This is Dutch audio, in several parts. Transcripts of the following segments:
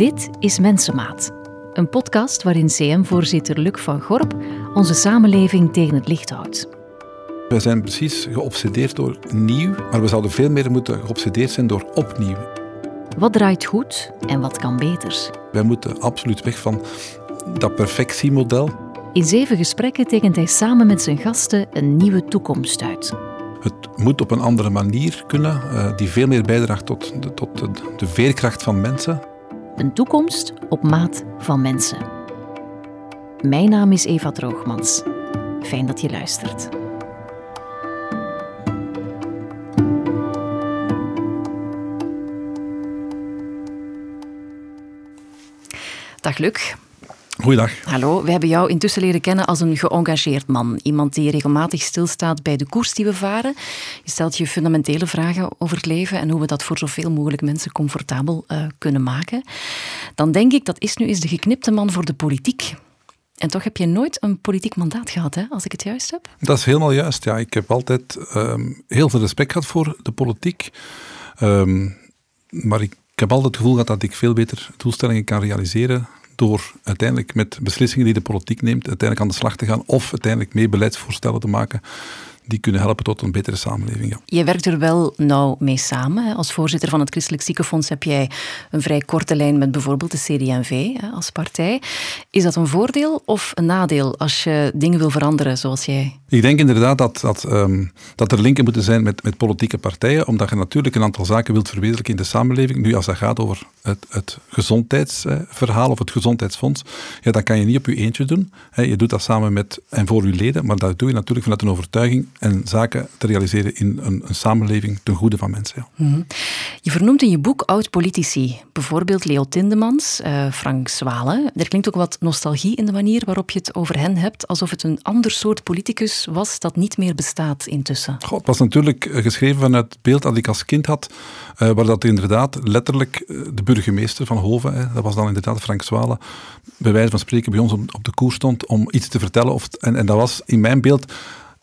Dit is Mensenmaat, een podcast waarin CM-voorzitter Luc van Gorp onze samenleving tegen het licht houdt. We zijn precies geobsedeerd door nieuw, maar we zouden veel meer moeten geobsedeerd zijn door opnieuw. Wat draait goed en wat kan beter? Wij moeten absoluut weg van dat perfectiemodel. In zeven gesprekken tekent hij samen met zijn gasten een nieuwe toekomst uit. Het moet op een andere manier kunnen, eh, die veel meer bijdraagt tot, de, tot de, de veerkracht van mensen. Een toekomst op maat van mensen. Mijn naam is Eva Droogmans. Fijn dat je luistert. Dag Luc. Goeiedag. Hallo, we hebben jou intussen leren kennen als een geëngageerd man. Iemand die regelmatig stilstaat bij de koers die we varen. Je stelt je fundamentele vragen over het leven en hoe we dat voor zoveel mogelijk mensen comfortabel uh, kunnen maken. Dan denk ik, dat is nu eens de geknipte man voor de politiek. En toch heb je nooit een politiek mandaat gehad, hè, als ik het juist heb? Dat is helemaal juist, ja. Ik heb altijd um, heel veel respect gehad voor de politiek. Um, maar ik, ik heb altijd het gevoel gehad dat ik veel beter doelstellingen kan realiseren door uiteindelijk met beslissingen die de politiek neemt, uiteindelijk aan de slag te gaan of uiteindelijk mee beleidsvoorstellen te maken die kunnen helpen tot een betere samenleving. Ja. Je werkt er wel nauw mee samen. Als voorzitter van het Christelijk Ziekenfonds heb jij een vrij korte lijn met bijvoorbeeld de CD&V als partij. Is dat een voordeel of een nadeel als je dingen wil veranderen zoals jij? Ik denk inderdaad dat, dat, um, dat er linken moeten zijn met, met politieke partijen, omdat je natuurlijk een aantal zaken wilt verwezenlijken in de samenleving. Nu, als dat gaat over het, het gezondheidsverhaal of het gezondheidsfonds, ja, dan kan je niet op je eentje doen. Je doet dat samen met en voor je leden, maar dat doe je natuurlijk vanuit een overtuiging en zaken te realiseren in een, een samenleving ten goede van mensen. Ja. Mm -hmm. Je vernoemt in je boek oud-politici, bijvoorbeeld Leo Tindemans, uh, Frank Zwalen. Er klinkt ook wat nostalgie in de manier waarop je het over hen hebt, alsof het een ander soort politicus was dat niet meer bestaat intussen. God, het was natuurlijk eh, geschreven vanuit het beeld dat ik als kind had, uh, waar dat inderdaad letterlijk de burgemeester van Hoven, hè, dat was dan inderdaad Frank Zwalen, bij wijze van spreken bij ons op, op de koers stond om iets te vertellen. Of, en, en dat was in mijn beeld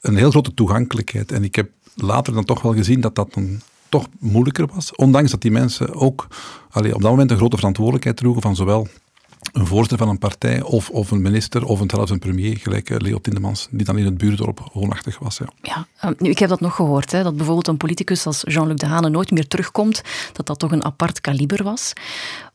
een heel grote toegankelijkheid. En ik heb later dan toch wel gezien dat dat dan toch moeilijker was. Ondanks dat die mensen ook allee, op dat moment een grote verantwoordelijkheid droegen van zowel een voorzitter van een partij of, of een minister of een, zelfs een premier, gelijk eh, Leo Tindemans, die dan in het buurdorp woonachtig was. Ja, ja ehm, nu, ik heb dat nog gehoord, hè, dat bijvoorbeeld een politicus als Jean-Luc Dehane nooit meer terugkomt, dat dat toch een apart kaliber was.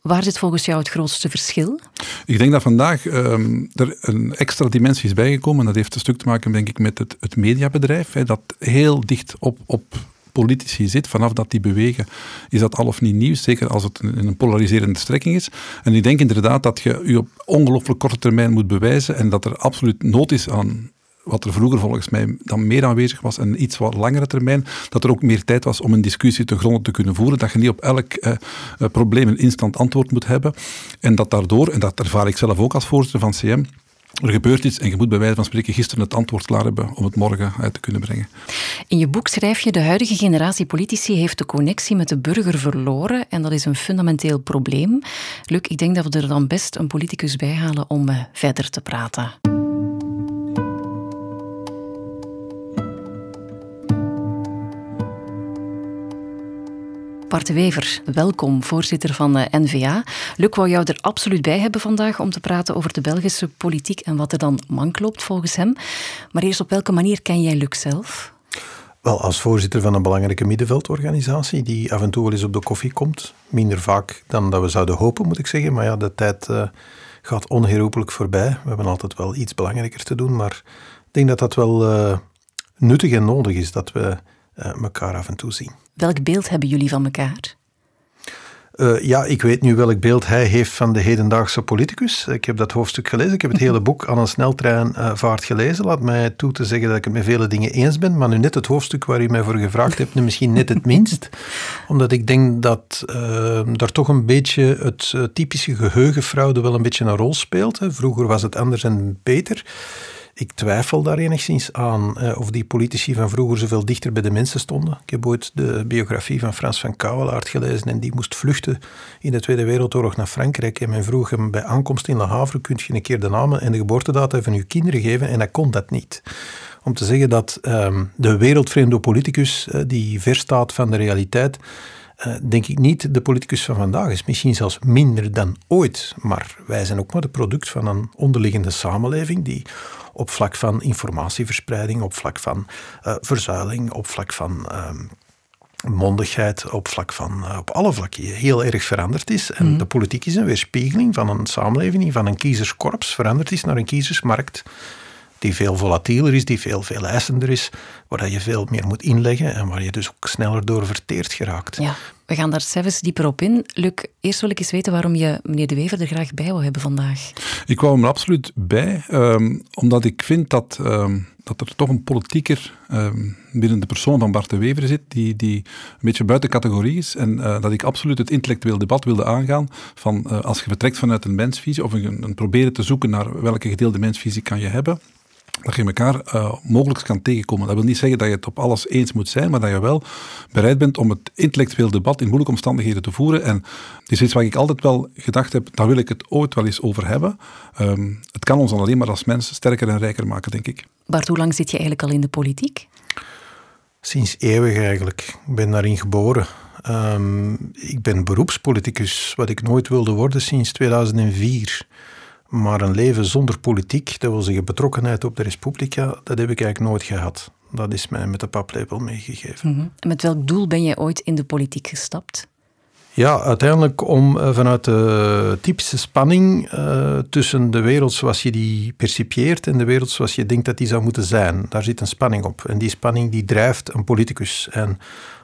Waar zit volgens jou het grootste verschil? Ik denk dat vandaag um, er een extra dimensie is bijgekomen. En dat heeft een stuk te maken, denk ik, met het, het mediabedrijf. Hè, dat heel dicht op, op politici zit, vanaf dat die bewegen, is dat al of niet nieuws. Zeker als het in een polariserende strekking is. En ik denk inderdaad dat je je op ongelooflijk korte termijn moet bewijzen en dat er absoluut nood is aan wat er vroeger volgens mij dan meer aanwezig was en iets wat langere termijn, dat er ook meer tijd was om een discussie te gronden te kunnen voeren, dat je niet op elk eh, eh probleem een instant antwoord moet hebben en dat daardoor, en dat ervaar ik zelf ook als voorzitter van CM, er gebeurt iets en je moet bij wijze van spreken gisteren het antwoord klaar hebben om het morgen uit te kunnen brengen. In je boek schrijf je, de huidige generatie politici heeft de connectie met de burger verloren en dat is een fundamenteel probleem. Luc, ik denk dat we er dan best een politicus bij halen om uh, verder te praten. Bart Wever, welkom, voorzitter van de NVA. Luc wou jou er absoluut bij hebben vandaag om te praten over de Belgische politiek en wat er dan mank loopt volgens hem. Maar eerst, op welke manier ken jij Luc zelf? Wel, als voorzitter van een belangrijke middenveldorganisatie die af en toe wel eens op de koffie komt. Minder vaak dan dat we zouden hopen, moet ik zeggen. Maar ja, de tijd uh, gaat onherroepelijk voorbij. We hebben altijd wel iets belangrijker te doen. Maar ik denk dat dat wel uh, nuttig en nodig is dat we elkaar af en toe zien. Welk beeld hebben jullie van elkaar? Uh, ja, ik weet nu welk beeld hij heeft van de hedendaagse politicus. Ik heb dat hoofdstuk gelezen. Ik heb het hele boek aan een sneltreinvaart uh, gelezen. Laat mij toe te zeggen dat ik het met vele dingen eens ben. Maar nu net het hoofdstuk waar u mij voor gevraagd hebt, nu misschien net het minst. Omdat ik denk dat uh, daar toch een beetje het typische geheugenfraude wel een beetje een rol speelt. Hè. Vroeger was het anders en beter. Ik twijfel daar enigszins aan uh, of die politici van vroeger zoveel dichter bij de mensen stonden. Ik heb ooit de biografie van Frans van Kouwelaert gelezen en die moest vluchten in de Tweede Wereldoorlog naar Frankrijk. En men vroeg hem bij aankomst in Le Havre, kunt je een keer de namen en de geboortedata van uw kinderen geven? En hij kon dat niet. Om te zeggen dat um, de wereldvreemde politicus, uh, die verstaat van de realiteit, uh, denk ik niet de politicus van vandaag is. Misschien zelfs minder dan ooit. Maar wij zijn ook maar de product van een onderliggende samenleving die op vlak van informatieverspreiding, op vlak van uh, verzuiling, op vlak van uh, mondigheid, op vlak van uh, op alle vlakken heel erg veranderd is. En mm. de politiek is een weerspiegeling van een samenleving, van een kiezerskorps, veranderd is naar een kiezersmarkt die veel volatieler is, die veel, veel eisender is, waar je veel meer moet inleggen en waar je dus ook sneller door verteerd geraakt. Ja, we gaan daar zelfs dieper op in. Luc, eerst wil ik eens weten waarom je meneer De Wever er graag bij wil hebben vandaag. Ik wou hem er absoluut bij, um, omdat ik vind dat, um, dat er toch een politieker um, binnen de persoon van Bart De Wever zit, die, die een beetje buiten categorie is. En uh, dat ik absoluut het intellectueel debat wilde aangaan van uh, als je vertrekt vanuit een mensvisie of een, een proberen te zoeken naar welke gedeelde mensvisie kan je hebben dat je elkaar uh, mogelijk kan tegenkomen. Dat wil niet zeggen dat je het op alles eens moet zijn, maar dat je wel bereid bent om het intellectueel debat in moeilijke omstandigheden te voeren. En het is iets waar ik altijd wel gedacht heb, daar wil ik het ooit wel eens over hebben. Um, het kan ons dan alleen maar als mens sterker en rijker maken, denk ik. Bart, hoe lang zit je eigenlijk al in de politiek? Sinds eeuwig eigenlijk. Ik ben daarin geboren. Um, ik ben beroepspoliticus, wat ik nooit wilde worden sinds 2004. Maar een leven zonder politiek, dat wil zeggen betrokkenheid op de Respublica, dat heb ik eigenlijk nooit gehad. Dat is mij met de paplepel meegegeven. Mm -hmm. En met welk doel ben jij ooit in de politiek gestapt? Ja, uiteindelijk om uh, vanuit de typische spanning uh, tussen de wereld zoals je die percipieert en de wereld zoals je denkt dat die zou moeten zijn. Daar zit een spanning op. En die spanning die drijft een politicus. En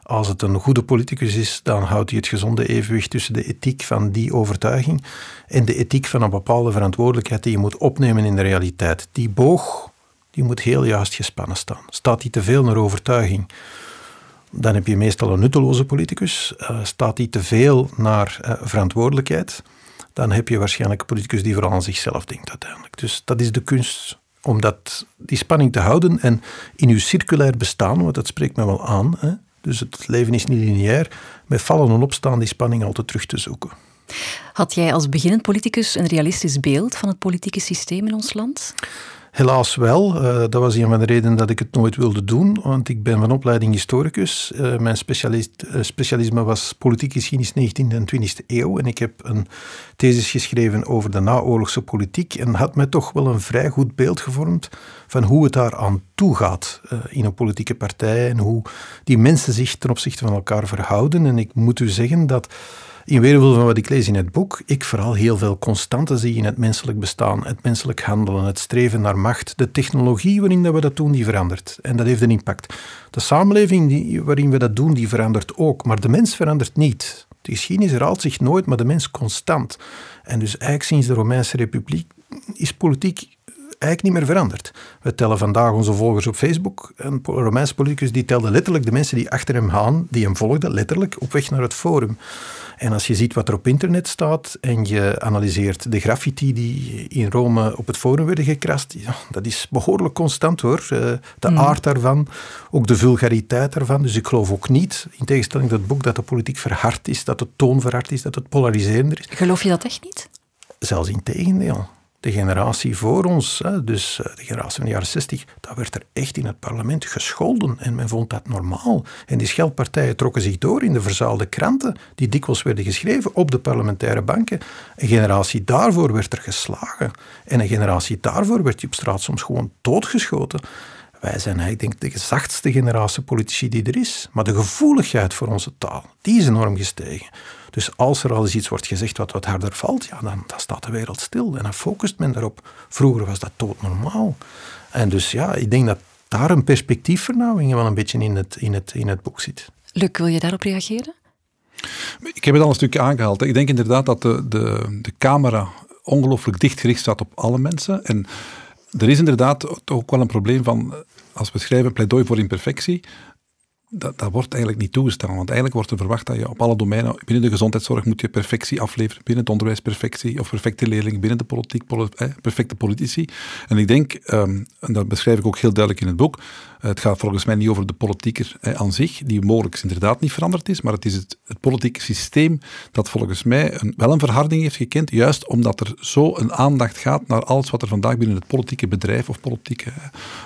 als het een goede politicus is, dan houdt hij het gezonde evenwicht tussen de ethiek van die overtuiging en de ethiek van een bepaalde verantwoordelijkheid die je moet opnemen in de realiteit. Die boog, die moet heel juist gespannen staan. Staat die te veel naar overtuiging, dan heb je meestal een nutteloze politicus. Uh, staat die te veel naar uh, verantwoordelijkheid, dan heb je waarschijnlijk een politicus die vooral aan zichzelf denkt uiteindelijk. Dus dat is de kunst om dat, die spanning te houden en in uw circulair bestaan, want dat spreekt me wel aan, hè, dus het leven is niet lineair. Met vallen en opstaan die spanning altijd terug te zoeken. Had jij als beginnend politicus een realistisch beeld van het politieke systeem in ons land? Helaas wel. Uh, dat was een van de redenen dat ik het nooit wilde doen, want ik ben van opleiding historicus. Uh, mijn specialist, uh, specialisme was politieke geschiedenis 19e en 20e eeuw en ik heb een thesis geschreven over de naoorlogse politiek en had mij toch wel een vrij goed beeld gevormd van hoe het daar aan toe gaat in een politieke partij en hoe die mensen zich ten opzichte van elkaar verhouden. En ik moet u zeggen dat in weerwil van wat ik lees in het boek, ik vooral heel veel constanten zie in het menselijk bestaan, het menselijk handelen, het streven naar macht. De technologie waarin dat we dat doen, die verandert. En dat heeft een impact. De samenleving die, waarin we dat doen, die verandert ook. Maar de mens verandert niet. De geschiedenis herhaalt zich nooit, maar de mens constant. En dus eigenlijk sinds de Romeinse Republiek is politiek eigenlijk niet meer veranderd. We tellen vandaag onze volgers op Facebook. Een Romeinse politicus die telde letterlijk de mensen die achter hem gaan, die hem volgden, letterlijk op weg naar het forum. En als je ziet wat er op internet staat en je analyseert de graffiti die in Rome op het forum werden gekrast, ja, dat is behoorlijk constant hoor. Eh, de mm. aard daarvan, ook de vulgariteit daarvan. Dus ik geloof ook niet, in tegenstelling tot het boek, dat de politiek verhard is, dat de toon verhard is, dat het polariserender is. Geloof je dat echt niet? Zelfs in tegendeel de generatie voor ons, dus eh, de generatie van de jaren 60, daar werd er echt in het parlement gescholden en men vond dat normaal. En die scheldpartijen trokken zich door in de verzaalde kranten, die dikwijls werden geschreven op de parlementaire banken. Een generatie daarvoor werd er geslagen. En een generatie daarvoor werd je op straat soms gewoon doodgeschoten. Wij zijn eigenlijk denk ik de zachtste generatie politici die er is. Maar de gevoeligheid voor onze taal, die is enorm gestegen. Dus als er al eens iets wordt gezegd wat wat harder valt, ja, dan, dan staat de wereld stil en dan focust men daarop. Vroeger was dat doodnormaal. En dus ja, ik denk dat daar een perspectiefvernauwing wel een beetje in het, in het, in het boek zit. Luc, wil je daarop reageren? Ik heb het al een stukje aangehaald. Ik denk inderdaad dat de, de, de camera ongelooflijk dichtgericht staat op alle mensen. En er is inderdaad ook wel een probleem van, als we schrijven pleidooi voor imperfectie, dat, dat wordt eigenlijk niet toegestaan. Want eigenlijk wordt er verwacht dat je op alle domeinen, binnen de gezondheidszorg moet je perfectie afleveren, binnen het onderwijs perfectie, of perfecte leerlingen, binnen de politiek perfecte politici. En ik denk, ehm, en dat beschrijf ik ook heel duidelijk in het boek, het gaat volgens mij niet over de politieker aan zich, die mogelijk inderdaad niet veranderd is, maar het is het, politieke systeem dat volgens mij een, wel een verharding heeft gekend, juist omdat er zo een aandacht gaat naar alles wat er vandaag binnen het politieke bedrijf of politieke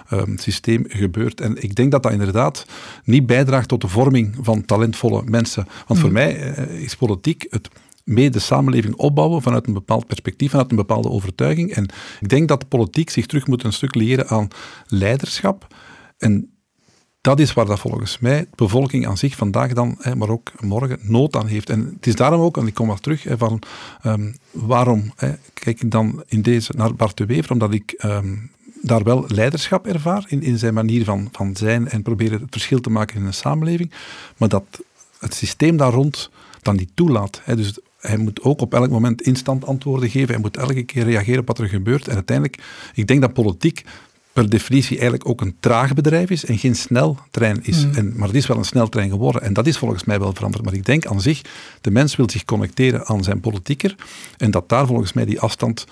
ehm, systeem gebeurt. En ik denk dat dat inderdaad niet bijdraagt tot de vorming van talentvolle mensen. Want voor mm. mij is politiek het mee de samenleving opbouwen vanuit een bepaald perspectief, vanuit een bepaalde overtuiging. En ik denk dat de politiek zich terug moet een stuk leren aan leiderschap. En dat is waar dat volgens mij de bevolking aan zich vandaag dan, maar ook morgen, nood aan heeft. En het is daarom ook, en ik kom maar terug, van ehm, waarom kijk ik dan in deze naar Bart de Wever, omdat ik ehm, daar wel leiderschap ervaar in, in zijn manier van, van zijn en proberen het verschil te maken in een samenleving, maar dat het systeem daar rond dan niet toelaat. Dus hij moet ook op elk moment instant antwoorden geven. Hij moet elke keer reageren op wat er gebeurt. En uiteindelijk, ik denk dat politiek per definitie eigenlijk ook een traag bedrijf is en geen sneltrein is. Mm. En, maar het is wel een sneltrein geworden. En dat is volgens mij wel veranderd. Maar ik denk aan zich, de mens wil zich connecteren aan zijn politieker. En dat daar volgens mij die afstand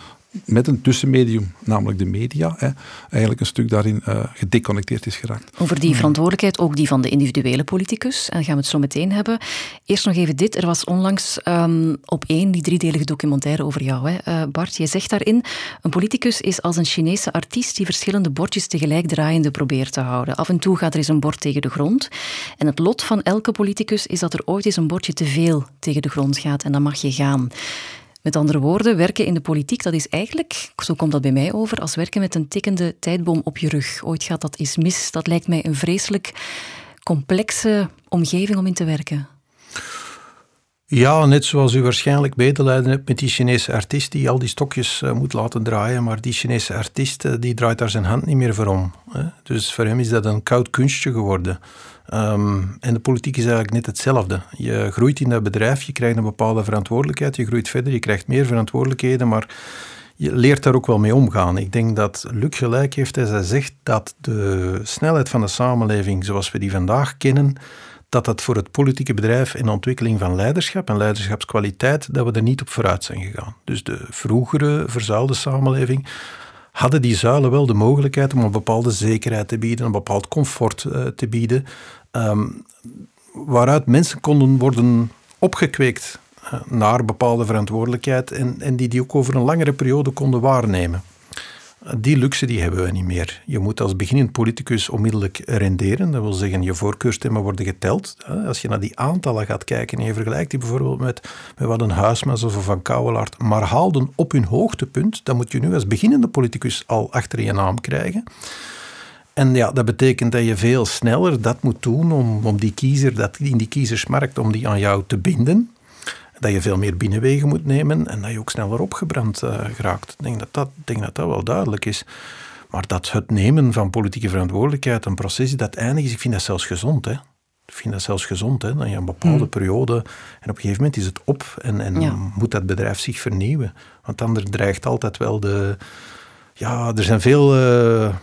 met een tussenmedium, namelijk de media, hè, eigenlijk een stuk daarin uh, gedeconnecteerd is geraakt. Over die verantwoordelijkheid, ook die van de individuele politicus, en gaan we het zo meteen hebben. Eerst nog even dit, er was onlangs um, op één die driedelige documentaire over jou, hè. Uh, Bart. Je zegt daarin, een politicus is als een Chinese artiest die verschillende bordjes tegelijk draaiende probeert te houden. Af en toe gaat er eens een bord tegen de grond. En het lot van elke politicus is dat er ooit eens een bordje te veel tegen de grond gaat en dan mag je gaan. Met andere woorden, werken in de politiek, dat is eigenlijk, zo komt dat bij mij over, als werken met een tikkende tijdboom op je rug. Ooit gaat dat eens mis. Dat lijkt mij een vreselijk complexe omgeving om in te werken. Ja, net zoals u waarschijnlijk medelijden hebt met die Chinese artiest die al die stokjes uh, moet laten draaien, maar die Chinese artiest uh, die draait daar zijn hand niet meer voor om. Hè? Dus voor hem is dat een koud kunstje geworden. Ehm, en de politiek is eigenlijk net hetzelfde. Je groeit in dat bedrijf, je krijgt een bepaalde verantwoordelijkheid, je groeit verder, je krijgt meer verantwoordelijkheden, maar je leert daar ook wel mee omgaan. Ik denk dat Luc gelijk heeft als hij zegt dat de snelheid van de samenleving zoals we die vandaag kennen, dat dat voor het politieke bedrijf en de ontwikkeling van leiderschap en leiderschapskwaliteit, dat we er niet op vooruit zijn gegaan. Dus de vroegere verzuilde samenleving hadden die zuilen wel de mogelijkheid om een bepaalde zekerheid te bieden, een bepaald comfort uh, te bieden, um, waaruit mensen konden worden opgekweekt uh, naar bepaalde verantwoordelijkheid en, en die die ook over een langere periode konden waarnemen. Die luxe die hebben we niet meer. Je moet als beginnend politicus onmiddellijk renderen. Dat wil zeggen, je voorkeurstemmen worden geteld. Als je naar die aantallen gaat kijken en je vergelijkt die bijvoorbeeld met, met wat een Huismans of een Van Kouwelaert maar haalden op hun hoogtepunt, dan moet je nu als beginnende politicus al achter je naam krijgen. En ja, dat betekent dat je veel sneller dat moet doen om, om die kiezer, dat in die kiezersmarkt, om die aan jou te binden dat je veel meer binnenwegen moet nemen en dat je ook sneller opgebrand uh, geraakt. Ik denk dat dat, denk dat dat wel duidelijk is. Maar dat het nemen van politieke verantwoordelijkheid een proces is dat eindig is, ik vind dat zelfs gezond. Hè. Ik vind dat zelfs gezond, hè, dat je een bepaalde hmm. periode... En op een gegeven moment is het op en, en moet dat bedrijf zich vernieuwen. Want anders dreigt altijd wel de... Ja, er zijn veel... Uh,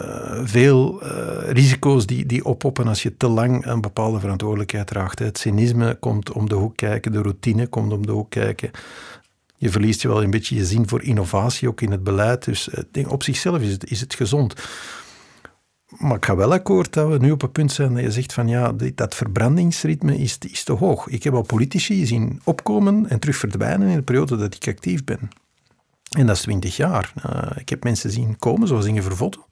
uh, veel uh, risico's die, die oppoppen als je te lang een bepaalde verantwoordelijkheid draagt. Het cynisme komt om de hoek kijken, de routine komt om de hoek kijken. Je verliest je wel een beetje je zin voor innovatie, ook in het beleid. Dus uh, op zichzelf is het, is het gezond. Maar ik ga wel akkoord dat we nu op het punt zijn dat je zegt van ja, dat verbrandingsritme is, is te hoog. Ik heb al politici zien opkomen en terug verdwijnen in de periode dat ik actief ben. En dat is twintig jaar. ik heb mensen zien komen, zoals Inge Vervotten,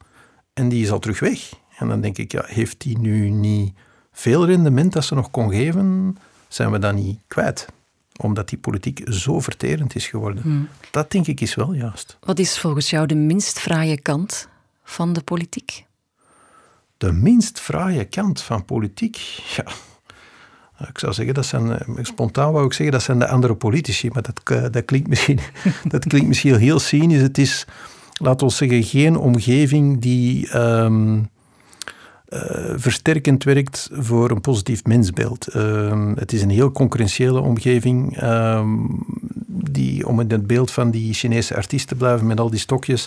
en die is al terug weg. En dan denk ik, ja, heeft die nu niet veel rendement dat ze nog kon geven? Zijn we dat niet kwijt? Omdat die politiek zo verterend is geworden. Hmm. Dat denk ik is wel juist. Wat is volgens jou de minst fraaie kant van de politiek? De minst fraaie kant van politiek? Ja, ik zou zeggen, dat zijn, eh, spontaan wou ik zeggen, dat zijn de andere politici, maar dat, eh, dat, klinkt, misschien, dat klinkt misschien heel cynisch. Het is, laten we zeggen, geen omgeving die um, versterkend werkt voor een positief mensbeeld. Uh, het is een heel concurrentiële omgeving. Uh, die, om in het beeld van die Chinese artiest te blijven met al die stokjes.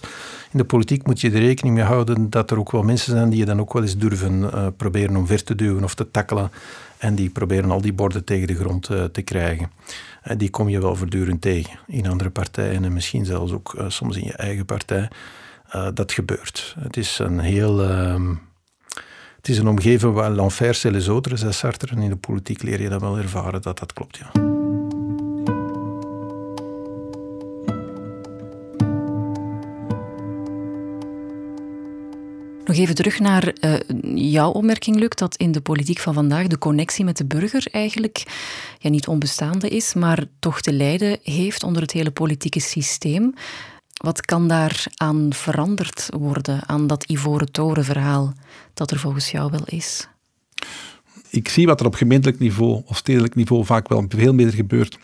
In de politiek moet je er rekening mee houden dat er ook wel mensen zijn die je dan ook wel eens durven uh, proberen omver te duwen of te tackelen. En die proberen al die borden tegen de grond te krijgen. En die kom je wel voortdurend tegen in andere partijen en misschien zelfs ook uh, soms in je eigen partij. Uh, dat gebeurt. Het is een heel, uh, Het is een omgeving waar l'enfer c'est les autres, zei Sartre. En in de politiek leer je dat wel ervaren dat dat klopt, ja. Even terug naar uh, jouw opmerking, Luc, dat in de politiek van vandaag de connectie met de burger eigenlijk ja, niet onbestaande is, maar toch te lijden heeft onder het hele politieke systeem. Wat kan daar aan veranderd worden, aan dat Ivoren Toren-verhaal dat er volgens jou wel is? Ik zie wat er op gemeentelijk niveau of stedelijk niveau vaak wel veel meer gebeurt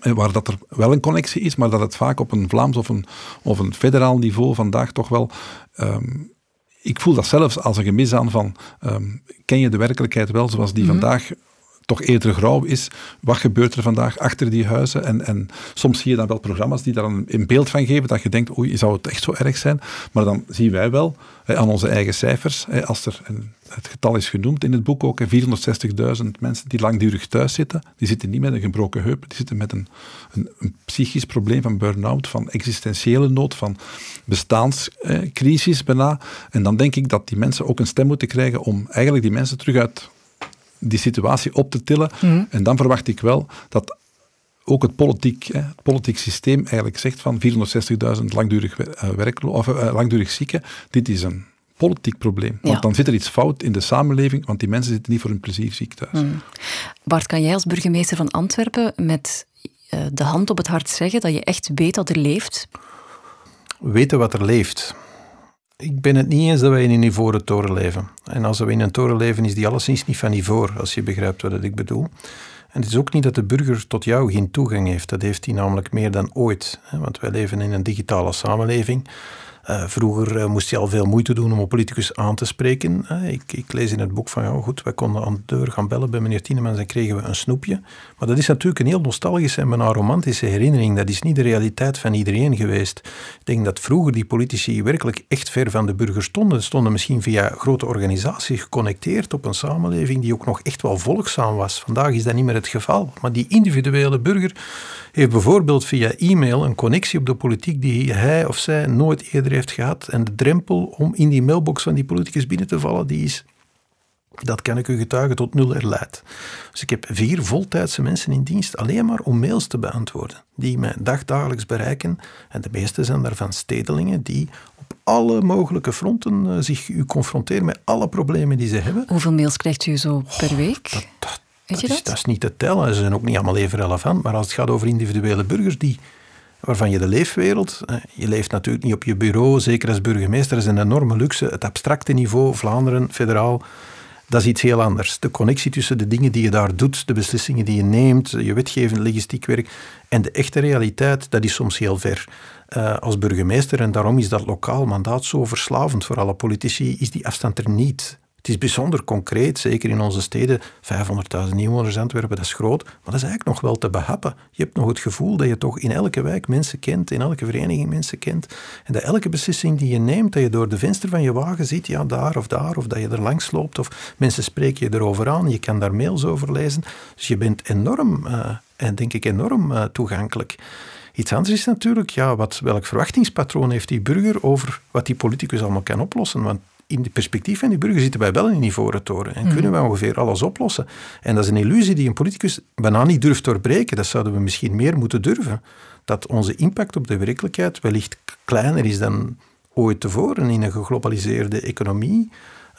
eh, waar dat er wel een connectie is, maar dat het vaak op een Vlaams of een, of een federaal niveau vandaag toch wel um, ik voel dat zelfs als een gemis aan van, um, ken je de werkelijkheid wel zoals die mhm. vandaag toch eerder grauw is. Wat gebeurt er vandaag achter die huizen? En, en soms zie je dan wel programma's die daar een, beeld van geven, dat je denkt, oei, zou het echt zo erg zijn? Maar dan zien wij wel aan onze eigen cijfers, als er, het getal is genoemd in het boek ook, 460.000 mensen die langdurig thuis zitten, die zitten niet met een gebroken heup, die zitten met een, een, een psychisch probleem van burn-out, van existentiële nood, van bestaanscrisis bijna. En dan denk ik dat die mensen ook een stem moeten krijgen om eigenlijk die mensen terug uit die situatie op te tillen. Mhm. En dan verwacht ik wel dat ook het politiek, hè, het politiek systeem eigenlijk zegt van 460.000 langdurig, uh, werklo- of, uh, langdurig zieken, dit is een politiek probleem. Want dan zit er iets fout in de samenleving, want die mensen zitten niet voor hun plezier ziek thuis. Mm. Bart, kan jij als burgemeester van Antwerpen met uh, de hand op het hart zeggen dat je echt weet dat er leeft? Weten wat er leeft. Ik ben het niet eens dat wij in een ivoren toren leven. En als we in een toren leven, is die alleszins niet van ivoor, als je begrijpt wat ik bedoel. En het is ook niet dat de burger tot jou geen toegang heeft. Dat heeft hij namelijk meer dan ooit. Want wij leven in een digitale samenleving. Uh, vroeger uh, moest je al veel moeite doen om een politicus aan te spreken. Ik, ik, lees in het boek van, ja goed, wij konden aan de deur gaan bellen bij meneer Tienemans en kregen we een snoepje. Maar dat is natuurlijk een heel nostalgische en bijna romantische herinnering. Dat is niet de realiteit van iedereen geweest. Ik denk dat vroeger die politici werkelijk echt ver van de burger stonden. Stonden misschien via grote organisaties geconnecteerd op een samenleving die ook nog echt wel volgzaam was. Vandaag is dat niet meer het geval. Maar die individuele burger heeft bijvoorbeeld via e-mail een connectie op de politiek die hij of zij nooit eerder heeft gehad. En de drempel om in die mailbox van die politicus binnen te vallen, die is, dat kan ik u getuigen, tot nul erleid. Dus ik heb vier voltijdse mensen in dienst alleen maar om mails te beantwoorden, die mij dagdagelijks bereiken. En de meeste zijn daarvan stedelingen die op alle mogelijke fronten uh, zich u confronteren met alle problemen die ze hebben. Hoeveel mails krijgt u zo per week? dat, dat, is, dat? is, niet te tellen. Ze zijn ook niet allemaal even relevant. Maar als het gaat over individuele burgers die, waarvan je de leefwereld... Je leeft natuurlijk niet op je bureau, zeker als burgemeester. Dat is een enorme luxe. Het abstracte niveau, Vlaanderen, federaal... Dat is iets heel anders. De connectie tussen de dingen die je daar doet, de beslissingen die je neemt, je wetgevend, logistiek werk en de echte realiteit, dat is soms heel ver. Uh, als burgemeester, en daarom is dat lokaal mandaat zo verslavend voor alle politici, is die afstand er niet. Het is bijzonder concreet, zeker in onze steden. 500.000 inwoners Antwerpen, dat is groot, maar dat is eigenlijk nog wel te behappen. Je hebt nog het gevoel dat je toch in elke wijk mensen kent, in elke vereniging mensen kent. En dat elke beslissing die je neemt, dat je door de venster van je wagen ziet, ja, daar of daar, of dat je er langs loopt, of mensen spreken je erover aan, je kan daar mails over lezen. Dus je bent enorm, uh, en denk ik enorm uh, toegankelijk. Iets anders is natuurlijk, ja, wat, welk verwachtingspatroon heeft die burger over wat die politicus allemaal kan oplossen? Want in de perspectief van die burger zitten wij wel in een ivoren toren en kunnen mhm. we ongeveer alles oplossen. En dat is een illusie die een politicus bijna niet durft doorbreken. Dat zouden we misschien meer moeten durven. Dat onze impact op de werkelijkheid wellicht kleiner is dan ooit tevoren in een geglobaliseerde economie.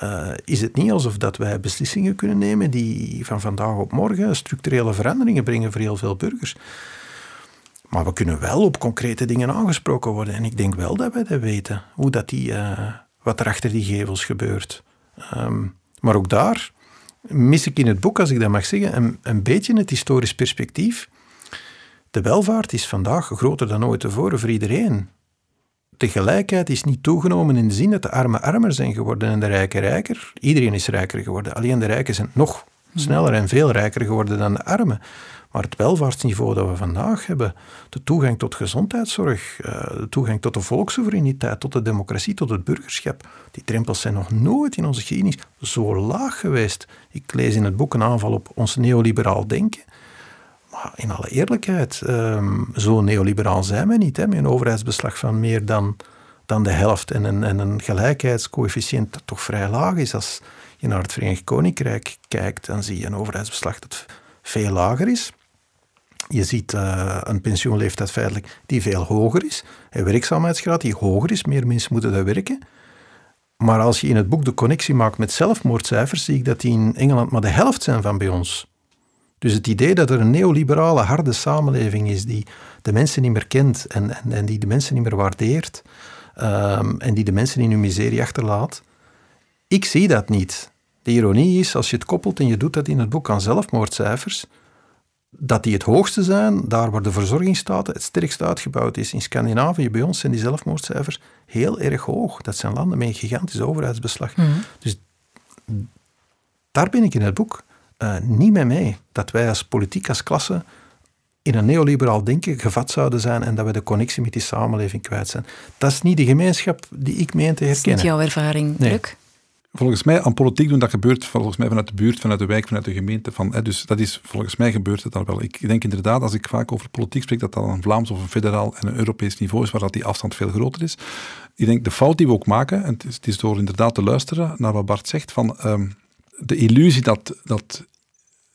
Uh, is het niet alsof dat wij beslissingen kunnen nemen die van vandaag op morgen structurele veranderingen brengen voor heel veel burgers. Maar we kunnen wel op concrete dingen aangesproken worden. En ik denk wel dat wij dat weten. Hoe dat die, uh, wat er achter die gevels gebeurt. Ehm, maar ook daar mis ik in het boek, als ik dat mag zeggen, een, een beetje het historisch perspectief. De welvaart is vandaag groter dan ooit tevoren voor iedereen. De gelijkheid is niet toegenomen in de zin dat de armen armer zijn geworden en de rijken rijker. Iedereen is rijker geworden. Alleen de rijken zijn nog sneller en veel rijker geworden dan de armen. Maar het welvaartsniveau dat we vandaag hebben, de toegang tot gezondheidszorg, eh, de toegang tot de volkssoevereiniteit, tot de democratie, tot het burgerschap, die drempels zijn nog nooit in onze geschiedenis zo laag geweest. Ik lees in het boek een aanval op ons neoliberaal denken. Maar in alle eerlijkheid, ehm, zo neoliberaal zijn we niet. Met een overheidsbeslag van meer dan, dan de helft en een, en een gelijkheidscoëfficiënt dat toch vrij laag is. Als je naar het Verenigd Koninkrijk kijkt, dan zie je een overheidsbeslag dat veel lager is. Je ziet uh, een pensioenleeftijd feitelijk die veel hoger is. Een werkzaamheidsgraad die hoger is. Meer mensen moeten daar werken. Maar als je in het boek de connectie maakt met zelfmoordcijfers, zie ik dat die in Engeland maar de helft zijn van bij ons. Dus het idee dat er een neoliberale, harde samenleving is die de mensen niet meer kent en, en, en die de mensen niet meer waardeert um, en die de mensen in hun miserie achterlaat, ik zie dat niet. De ironie is, als je het koppelt en je doet dat in het boek aan zelfmoordcijfers, dat die het hoogste zijn, daar waar de verzorgingsstaat het sterkst uitgebouwd is. In Scandinavië, bij ons, zijn die zelfmoordcijfers heel erg hoog. Dat zijn landen met een gigantisch overheidsbeslag. Mhm. Dus daar ben ik in het boek uh, niet mee mee. Dat wij als politiek, als klasse, in een neoliberaal denken gevat zouden zijn en dat we de connectie met die samenleving kwijt zijn. Dat is niet de gemeenschap die ik meen te herkennen. Dat is niet jouw ervaring, nee volgens mij aan politiek doen, dat gebeurt volgens mij vanuit de buurt, vanuit de wijk, vanuit de gemeente. Van, hè, dus dat is, volgens mij gebeurt het dan wel. Ik denk inderdaad, als ik vaak over politiek spreek, dat dat een Vlaams of een federaal en een Europees niveau is, waar dat die afstand veel groter is. Ik denk, de fout die we ook maken, en het is, het is door inderdaad te luisteren naar wat Bart zegt, van um, de illusie dat, dat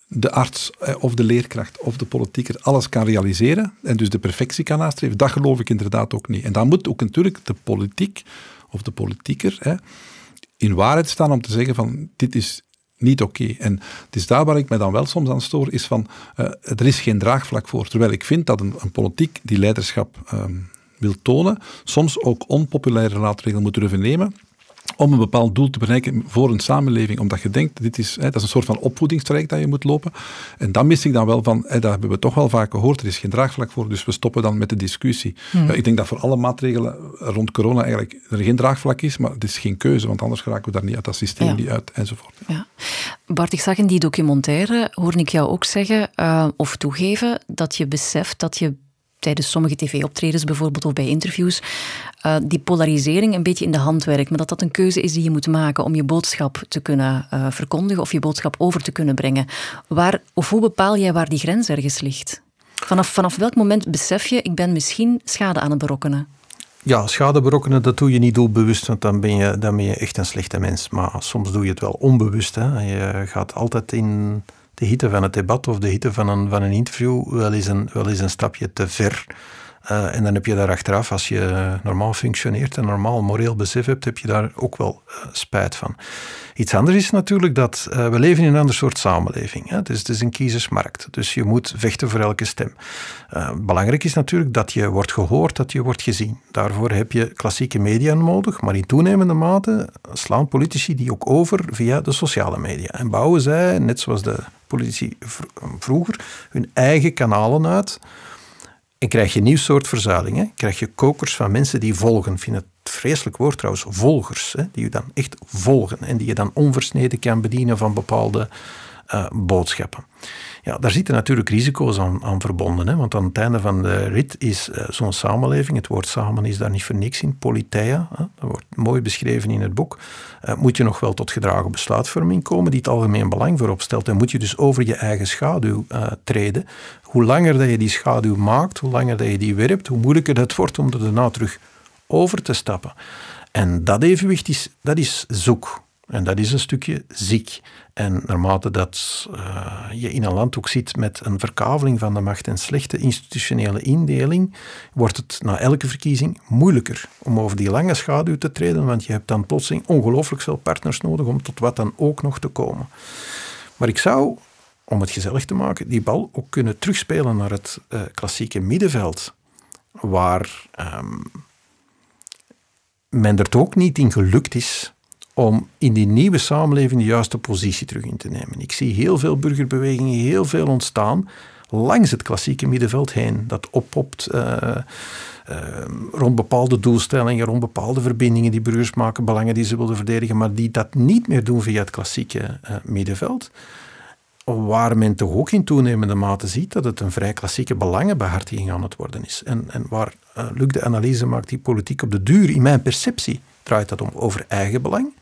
de arts of de leerkracht of de politieker alles kan realiseren en dus de perfectie kan nastreven, dat geloof ik inderdaad ook niet. En dan moet ook natuurlijk de politiek of de politieker... in waarheid staan om te zeggen van dit is niet oké. En het is daar waar ik me dan wel soms aan stoor, is van uh, er is geen draagvlak voor. Terwijl ik vind dat een, een politiek die leiderschap um, wil tonen, soms ook onpopulaire maatregelen moet durven nemen om een bepaald doel te bereiken voor een samenleving. Omdat je denkt, dit is, hè, dat is een soort van opvoedingstraject dat je moet lopen. En dan mis ik dan wel van, hè, dat hebben we toch wel vaak gehoord, er is geen draagvlak voor, dus we stoppen dan met de discussie. Hmm. ik denk dat voor alle maatregelen rond corona eigenlijk er geen draagvlak is, maar het is geen keuze, want anders geraken we daar niet uit dat systeem niet uit, enzovoort. Ja. Bart, ik zag in die documentaire, hoorde ik jou ook zeggen, uh, of toegeven, dat je beseft dat je tijdens sommige tv-optredens bijvoorbeeld of bij interviews, uh, die polarisering een beetje in de hand werkt. Maar dat dat een keuze is die je moet maken om je boodschap te kunnen uh, verkondigen of je boodschap over te kunnen brengen. Waar, of hoe bepaal jij waar die grens ergens ligt? Vanaf, vanaf welk moment besef je, ik ben misschien schade aan het berokkenen? Ja, schade berokkenen, dat doe je niet doelbewust, want dan ben je, dan ben je echt een slechte mens. Maar soms doe je het wel onbewust. Hè. Je gaat altijd in de hitte van het debat of de hitte van een, van een interview wel eens een, wel eens een stapje te ver. Uh, en dan heb je daar achteraf, als je normaal functioneert en normaal moreel besef hebt, heb je daar ook wel uh, spijt van. Iets anders is natuurlijk dat uh, we leven in een ander soort samenleving. Het is een kiezersmarkt. Dus je moet vechten voor elke stem. belangrijk is natuurlijk dat je wordt gehoord, dat je wordt gezien. Daarvoor heb je klassieke media nodig, maar in toenemende mate slaan politici die ook over via de sociale media. En bouwen zij, net zoals de politici vroeger, hun eigen kanalen uit en krijg je een nieuw soort verzuiling. Hè? Krijg je kokers van mensen die volgen. Ik vind het vreselijk woord trouwens, volgers. Hè? Die je dan echt volgen en die je dan onversneden kan bedienen van bepaalde uh, boodschappen. Ja, daar zitten natuurlijk risico's aan, aan verbonden. Hè? Want aan het einde van de rit is uh, zo'n samenleving, het woord samen is daar niet voor niks in, politeia, hè? dat wordt mooi beschreven in het boek, uh, moet je nog wel tot gedragen besluitvorming komen die het algemeen belang voorop stelt. En moet je dus over je eigen schaduw uh, treden. Hoe langer dat je die schaduw maakt, hoe langer dat je die werpt, hoe moeilijker het wordt om er daarna terug over te stappen. En dat evenwicht is, dat is zoek. En dat is een stukje ziek. En naarmate dat uh, je in een land ook zit met een verkaveling van de macht en slechte institutionele indeling, wordt het na elke verkiezing moeilijker om over die lange schaduw te treden, want je hebt dan plotseling ongelooflijk veel partners nodig om tot wat dan ook nog te komen. Maar ik zou, om het gezellig te maken, die bal ook kunnen terugspelen naar het uh, klassieke middenveld, waar um, men er ook niet in gelukt is om in die nieuwe samenleving de juiste positie terug in te nemen. Ik zie heel veel burgerbewegingen, heel veel ontstaan langs het klassieke middenveld heen. Dat oppopt uh, uh, rond bepaalde doelstellingen, rond bepaalde verbindingen die burgers maken, belangen die ze willen verdedigen, maar die dat niet meer doen via het klassieke uh, middenveld. Waar men toch ook in toenemende mate ziet dat het een vrij klassieke belangenbehartiging aan het worden is. En, en waar Luc de analyse maakt, die politiek op de duur, in mijn perceptie, draait dat om over eigen belang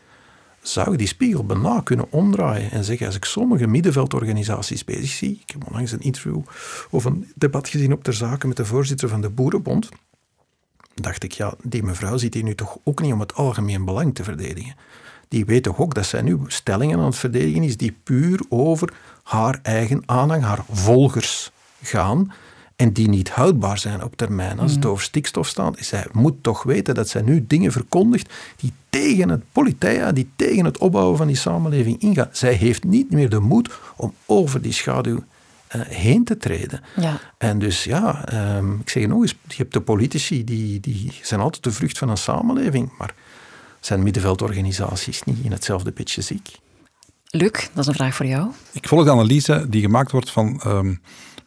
zou die spiegel bijna kunnen omdraaien en zeggen, als ik sommige middenveldorganisaties bezig zie, ik heb onlangs een interview of een debat gezien op ter zake met de voorzitter van de Boerenbond, dacht ik, ja, die mevrouw zit hier nu toch ook niet om het algemeen belang te verdedigen. die weet toch ook dat zij nu stellingen aan het verdedigen is die puur over haar eigen aanhang, haar volgers gaan en die niet houdbaar zijn op termijn. Als het mm. over stikstof staat, zij moet toch weten dat zij nu dingen verkondigt die tegen het politeia, die tegen het opbouwen van die samenleving ingaan. Zij heeft niet meer de moed om over die schaduw uh, heen te treden. Ja. En dus ja, um, ik zeg nog eens, je hebt de politici, die, die zijn altijd de vrucht van een samenleving, maar zijn middenveldorganisaties niet in hetzelfde pitje ziek? Luc, dat is een vraag voor jou. Ik volg de analyse die gemaakt wordt van... Um,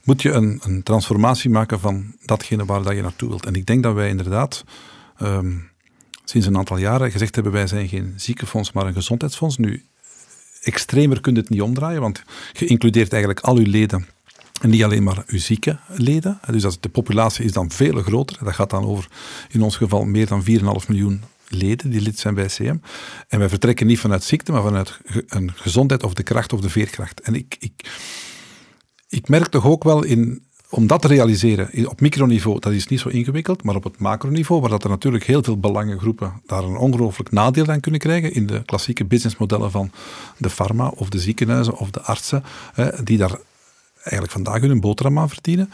moet je een, een, transformatie maken van datgene waar dat je naartoe wilt. En ik denk dat wij inderdaad um, sinds een aantal jaren gezegd hebben, wij zijn geen ziekenfonds, maar een gezondheidsfonds. Nu, extremer kunt het niet omdraaien, want je includeert eigenlijk al uw leden en niet alleen maar uw zieke leden. Dus de populatie is dan veel groter. Dat gaat dan over, in ons geval, meer dan 4,5 miljoen leden die lid zijn bij CM. En wij vertrekken niet vanuit ziekte, maar vanuit een gezondheid of de kracht of de veerkracht. En ik, ik, ik merk toch ook wel in om dat te realiseren op microniveau, dat is niet zo ingewikkeld, maar op het macroniveau, waar dat er natuurlijk heel veel belangengroepen daar een ongelooflijk nadeel aan kunnen krijgen, in de klassieke businessmodellen van de pharma of de ziekenhuizen of de artsen, die daar eigenlijk vandaag hun boterham aan verdienen.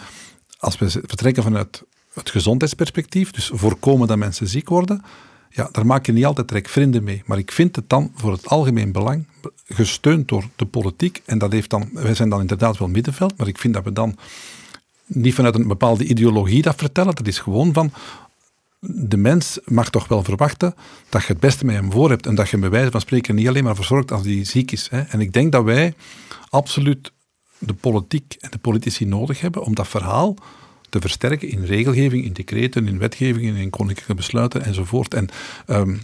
Als we vertrekken vanuit het gezondheidsperspectief, dus voorkomen dat mensen ziek worden, ja, daar maak je niet altijd direct vrienden mee. Maar ik vind het dan voor het algemeen belang, gesteund door de politiek, en dat heeft dan, wij zijn dan inderdaad wel middenveld, maar ik vind dat we dan niet vanuit een bepaalde ideologie dat vertellen. Dat is gewoon van, de mens mag toch wel verwachten dat je het beste met hem voor hebt en dat je bij wijze van spreken niet alleen maar verzorgt als hij ziek is. Hè. En ik denk dat wij absoluut de politiek en de politici nodig hebben om dat verhaal te versterken in regelgeving, in decreten, in wetgevingen, in koninklijke besluiten enzovoort. En um,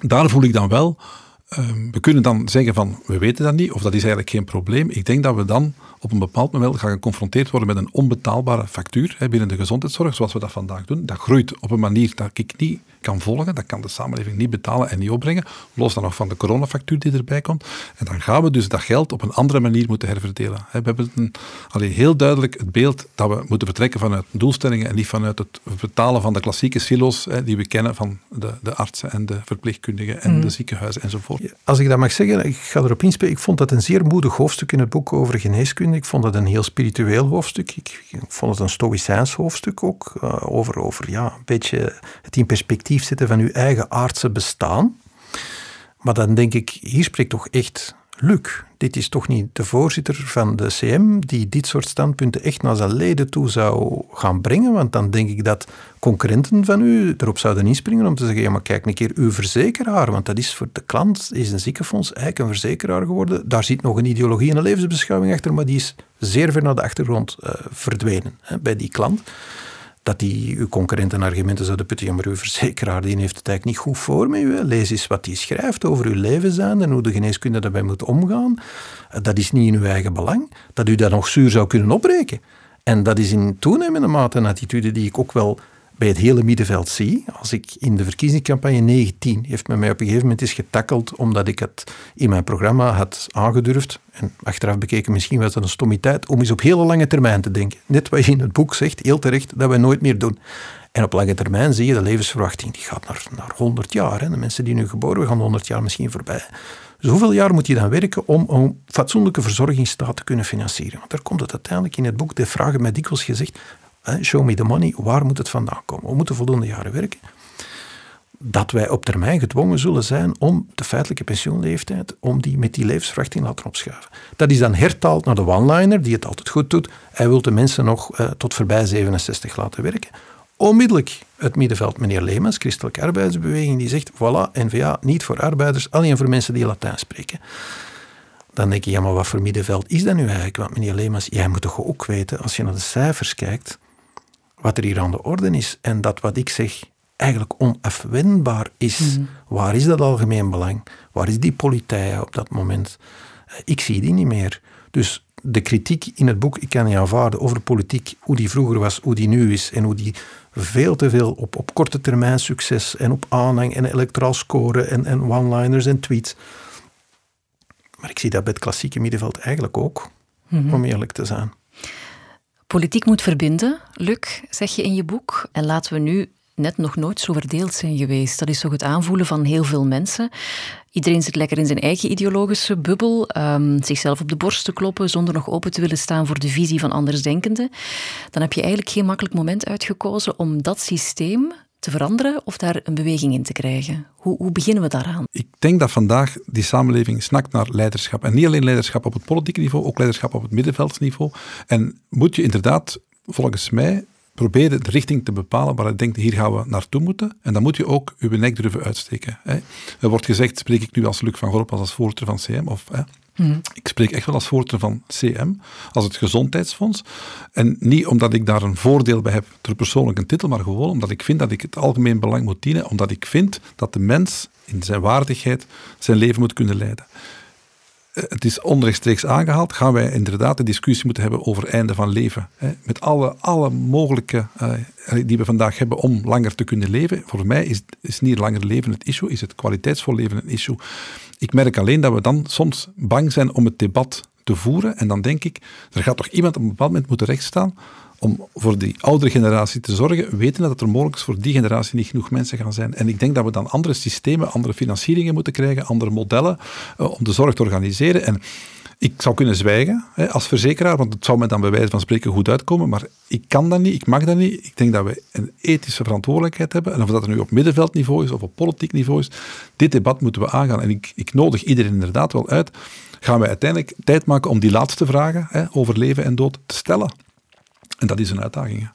daar voel ik dan wel Ehm, we kunnen dan zeggen van, we weten dat niet, of dat is eigenlijk geen probleem. Ik denk dat we dan op een bepaald moment gaan geconfronteerd worden met een onbetaalbare factuur hè, binnen de gezondheidszorg, zoals we dat vandaag doen. Dat groeit op een manier dat ik niet kan volgen. Dat kan de samenleving niet betalen en niet opbrengen. Los dan nog van de coronafactuur die erbij komt. En dan gaan we dus dat geld op een andere manier moeten herverdelen. We hebben een, alleen heel duidelijk het beeld dat we moeten vertrekken vanuit doelstellingen en niet vanuit het betalen van de klassieke silo's die we kennen van de, de artsen en de verpleegkundigen en de mm. ziekenhuizen enzovoort. Als ik dat mag zeggen, ik ga erop inspelen. Ik vond dat een zeer moedig hoofdstuk in het boek over geneeskunde. Ik vond het een heel spiritueel hoofdstuk. Ik, vond het een stoïcijns hoofdstuk ook. Uh, over, over ja, een beetje het in perspectief zetten van uw eigen aardse bestaan. Maar dan denk ik, hier spreekt toch echt Luc. Dit is toch niet de voorzitter van de CM die dit soort standpunten echt naar zijn leden toe zou gaan brengen? Want dan denk ik dat concurrenten van u erop zouden inspringen om te zeggen, ja maar kijk een keer, uw verzekeraar, want dat is voor de klant, is een ziekenfonds eigenlijk een verzekeraar geworden. Daar zit nog een ideologie en een levensbeschouwing achter, maar die is zeer ver naar de achtergrond uh, verdwenen hè, bij die klant dat die uw concurrenten argumenten zouden putten. Ja, maar uw verzekeraar die heeft het eigenlijk niet goed voor met u. Lees eens wat hij schrijft over uw leven zijn en hoe de geneeskunde daarbij moet omgaan. Dat is niet in uw eigen belang. Dat u dat nog zuur zou kunnen opbreken. En dat is in toenemende mate een attitude die ik ook wel bij het hele middenveld zie. Als ik in de verkiezingscampagne 19 heeft men mij op een gegeven moment eens getakkeld omdat ik het in mijn programma had aangedurfd. En achteraf bekeken misschien was dat een stommiteit om eens op hele lange termijn te denken. Net wat je in het boek zegt, heel terecht, dat wij nooit meer doen. En op lange termijn zie je de levensverwachting, die gaat naar, naar 100 jaar. Hè. De mensen die nu geboren worden, gaan 100 jaar misschien voorbij. Dus hoeveel jaar moet je dan werken om een fatsoenlijke verzorgingsstaat te kunnen financieren? Want daar komt het uiteindelijk in het boek, de vragen mij dikwijls gezegd, show me the money, waar moet het vandaan komen? We moeten voldoende jaren werken. Dat wij op termijn gedwongen zullen zijn om de feitelijke pensioenleeftijd, om die met die levensverwachting te laten opschuiven. Dat is dan hertaald naar de one-liner, die het altijd goed doet. Hij wil de mensen nog uh, tot voorbij 67 laten werken. Onmiddellijk het middenveld, meneer Leemans, Christelijke Arbeidersbeweging, die zegt, voilà, NVA niet voor arbeiders, alleen voor mensen die Latijn spreken. Dan denk je, ja, maar wat voor middenveld is dat nu eigenlijk? Want meneer Leemans, jij moet toch ook weten, als je naar de cijfers kijkt, wat er hier aan de orde is. En dat wat ik zeg eigenlijk onafwendbaar is. Mhm. Waar is dat algemeen belang? Waar is die politiek op dat moment? Eh, ik zie die niet meer. Dus de kritiek in het boek, ik kan niet aanvaarden over politiek, hoe die vroeger was, hoe die nu is en hoe die veel te veel op, op korte termijn succes en op aanhang en electoraal scoren en, en one-liners en tweets. Maar ik zie dat bij het klassieke middenveld eigenlijk ook, mhm. om eerlijk te zijn. Politiek moet verbinden, Luc, zeg je in je boek. En laten we nu net nog nooit zo verdeeld zijn geweest. Dat is toch het aanvoelen van heel veel mensen. Iedereen zit lekker in zijn eigen ideologische bubbel, um, zichzelf op de borst te kloppen zonder nog open te willen staan voor de visie van andersdenkenden. Dan heb je eigenlijk geen makkelijk moment uitgekozen om dat systeem te veranderen of daar een beweging in te krijgen? Hoe, hoe, beginnen we daaraan? Ik denk dat vandaag die samenleving snakt naar leiderschap. En niet alleen leiderschap op het politieke niveau, ook leiderschap op het middenveldsniveau. En moet je inderdaad, volgens mij, proberen de richting te bepalen waar je denkt, hier gaan we naartoe moeten. En dan moet je ook je nek durven uitsteken. Hè. Er wordt gezegd, spreek ik nu als Luc van Gorp, als voorzitter van CM? Of, hè. Hmm. Ik spreek echt wel als voorzitter van CM, als het gezondheidsfonds. En niet omdat ik daar een voordeel bij heb ter persoonlijke titel, maar gewoon omdat ik vind dat ik het algemeen belang moet dienen, omdat ik vind dat de mens in zijn waardigheid zijn leven moet kunnen leiden. Eh, het is onrechtstreeks aangehaald, gaan wij inderdaad de discussie moeten hebben over einde van leven. Met alle, alle mogelijke uh, die we vandaag hebben om langer te kunnen leven. Voor mij is, is niet langer leven het issue, is het kwaliteitsvol leven een issue. Ik merk alleen dat we dan soms bang zijn om het debat te voeren. En dan denk ik, er gaat toch iemand op een bepaald moment moeten rechtstaan om voor die oudere generatie te zorgen, weten dat er mogelijk voor die generatie niet genoeg mensen gaan zijn. En ik denk dat we dan andere systemen, andere financieringen moeten krijgen, andere modellen uh, om de zorg te organiseren. En ik zou kunnen zwijgen hè, als verzekeraar, want het zou me dan bij wijze van spreken goed uitkomen, maar ik kan dat niet, ik mag dat niet. Ik denk dat we een ethische verantwoordelijkheid hebben, en of dat nu op middenveldniveau is of op politiek niveau is, dit debat moeten we aangaan. En ik, ik nodig iedereen inderdaad wel uit, gaan we uiteindelijk tijd maken om die laatste vragen hè, over leven en dood te stellen. En dat is een uitdaging.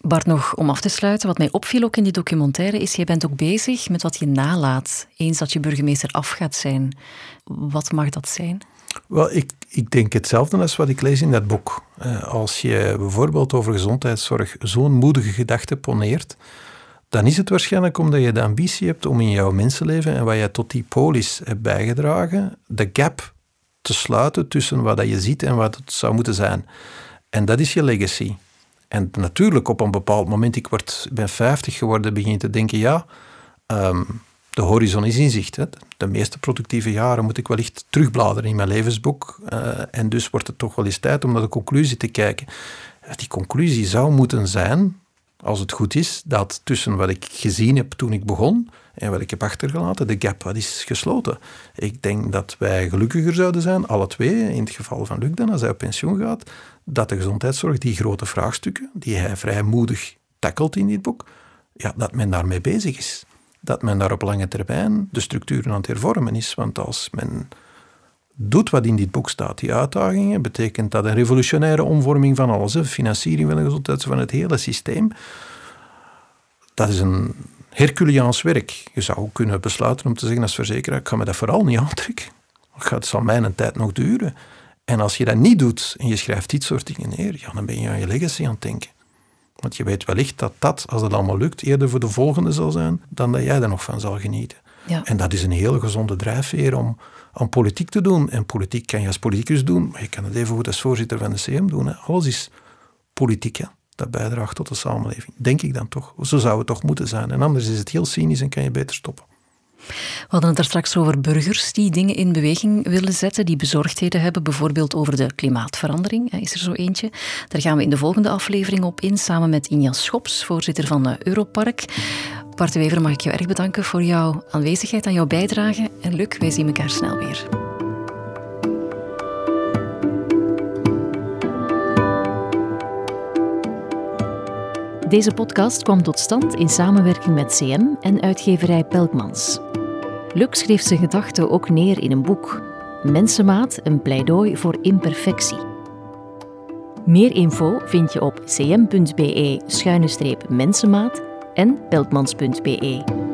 Bart, nog om af te sluiten, wat mij opviel ook in die documentaire is, jij bent ook bezig met wat je nalaat, eens dat je burgemeester af gaat zijn. Wat mag dat zijn? Wel, ik, ik denk hetzelfde als wat ik lees in dat boek. Eh, als je bijvoorbeeld over gezondheidszorg zo'n moedige gedachte poneert, dan is het waarschijnlijk omdat je de ambitie hebt om in jouw mensenleven en wat je tot die polis hebt bijgedragen, de gap te sluiten tussen wat je ziet en wat het zou moeten zijn. En dat is je legacy. En natuurlijk, op een bepaald moment, ik word, ben 50 geworden, begin je te denken, ja, ehm, de horizon is in zicht. Hè. De meeste productieve jaren moet ik wellicht terugbladeren in mijn levensboek. Uh, en dus wordt het toch wel eens tijd om naar de conclusie te kijken. Die conclusie zou moeten zijn, als het goed is, dat tussen wat ik gezien heb toen ik begon en wat ik heb achtergelaten, de gap wat is gesloten. Ik denk dat wij gelukkiger zouden zijn, alle twee, in het geval van Luc dan, als hij op pensioen gaat, dat de gezondheidszorg die grote vraagstukken, die hij vrij moedig tackelt in dit boek, ja, dat men daarmee bezig is. Dat men daar op lange termijn de structuren aan het hervormen is. Want als men doet wat in dit boek staat, die uitdagingen, betekent dat een revolutionaire omvorming van alles. Hè, financiering van de gezondheidszorg, van het hele systeem. Dat is een Herculeaans werk. Je zou kunnen besluiten om te zeggen als verzekeraar, ik ga me dat vooral niet aantrekken. Het zal mij een tijd nog duren. En als je dat niet doet en je schrijft dit soort dingen neer, ja, dan ben je aan je legacy aan het denken. Want je weet wellicht dat dat, als het allemaal lukt, eerder voor de volgende zal zijn dan dat jij er nog van zal genieten. Ja. En dat is een hele gezonde drijfveer om aan politiek te doen. En politiek kan je als politicus doen, maar je kan het even goed als voorzitter van de CM doen. Hè. Alles is politiek, hè. dat bijdraagt tot de samenleving. Denk ik dan toch. Zo zou het toch moeten zijn. En anders is het heel cynisch en kan je beter stoppen. We hadden het er straks over burgers die dingen in beweging willen zetten, die bezorgdheden hebben, bijvoorbeeld over de klimaatverandering. Is er zo eentje? Daar gaan we in de volgende aflevering op in, samen met Inja Schops, voorzitter van Europark. Bart Wever, mag ik jou erg bedanken voor jouw aanwezigheid en jouw bijdrage. En Luc, wij zien elkaar snel weer. Deze podcast kwam tot stand in samenwerking met CM en uitgeverij Pelkmans. Luc schreef zijn gedachten ook neer in een boek. Mensenmaat, een pleidooi voor imperfectie. Meer info vind je op cm.be-mensenmaat en pelkmans.be.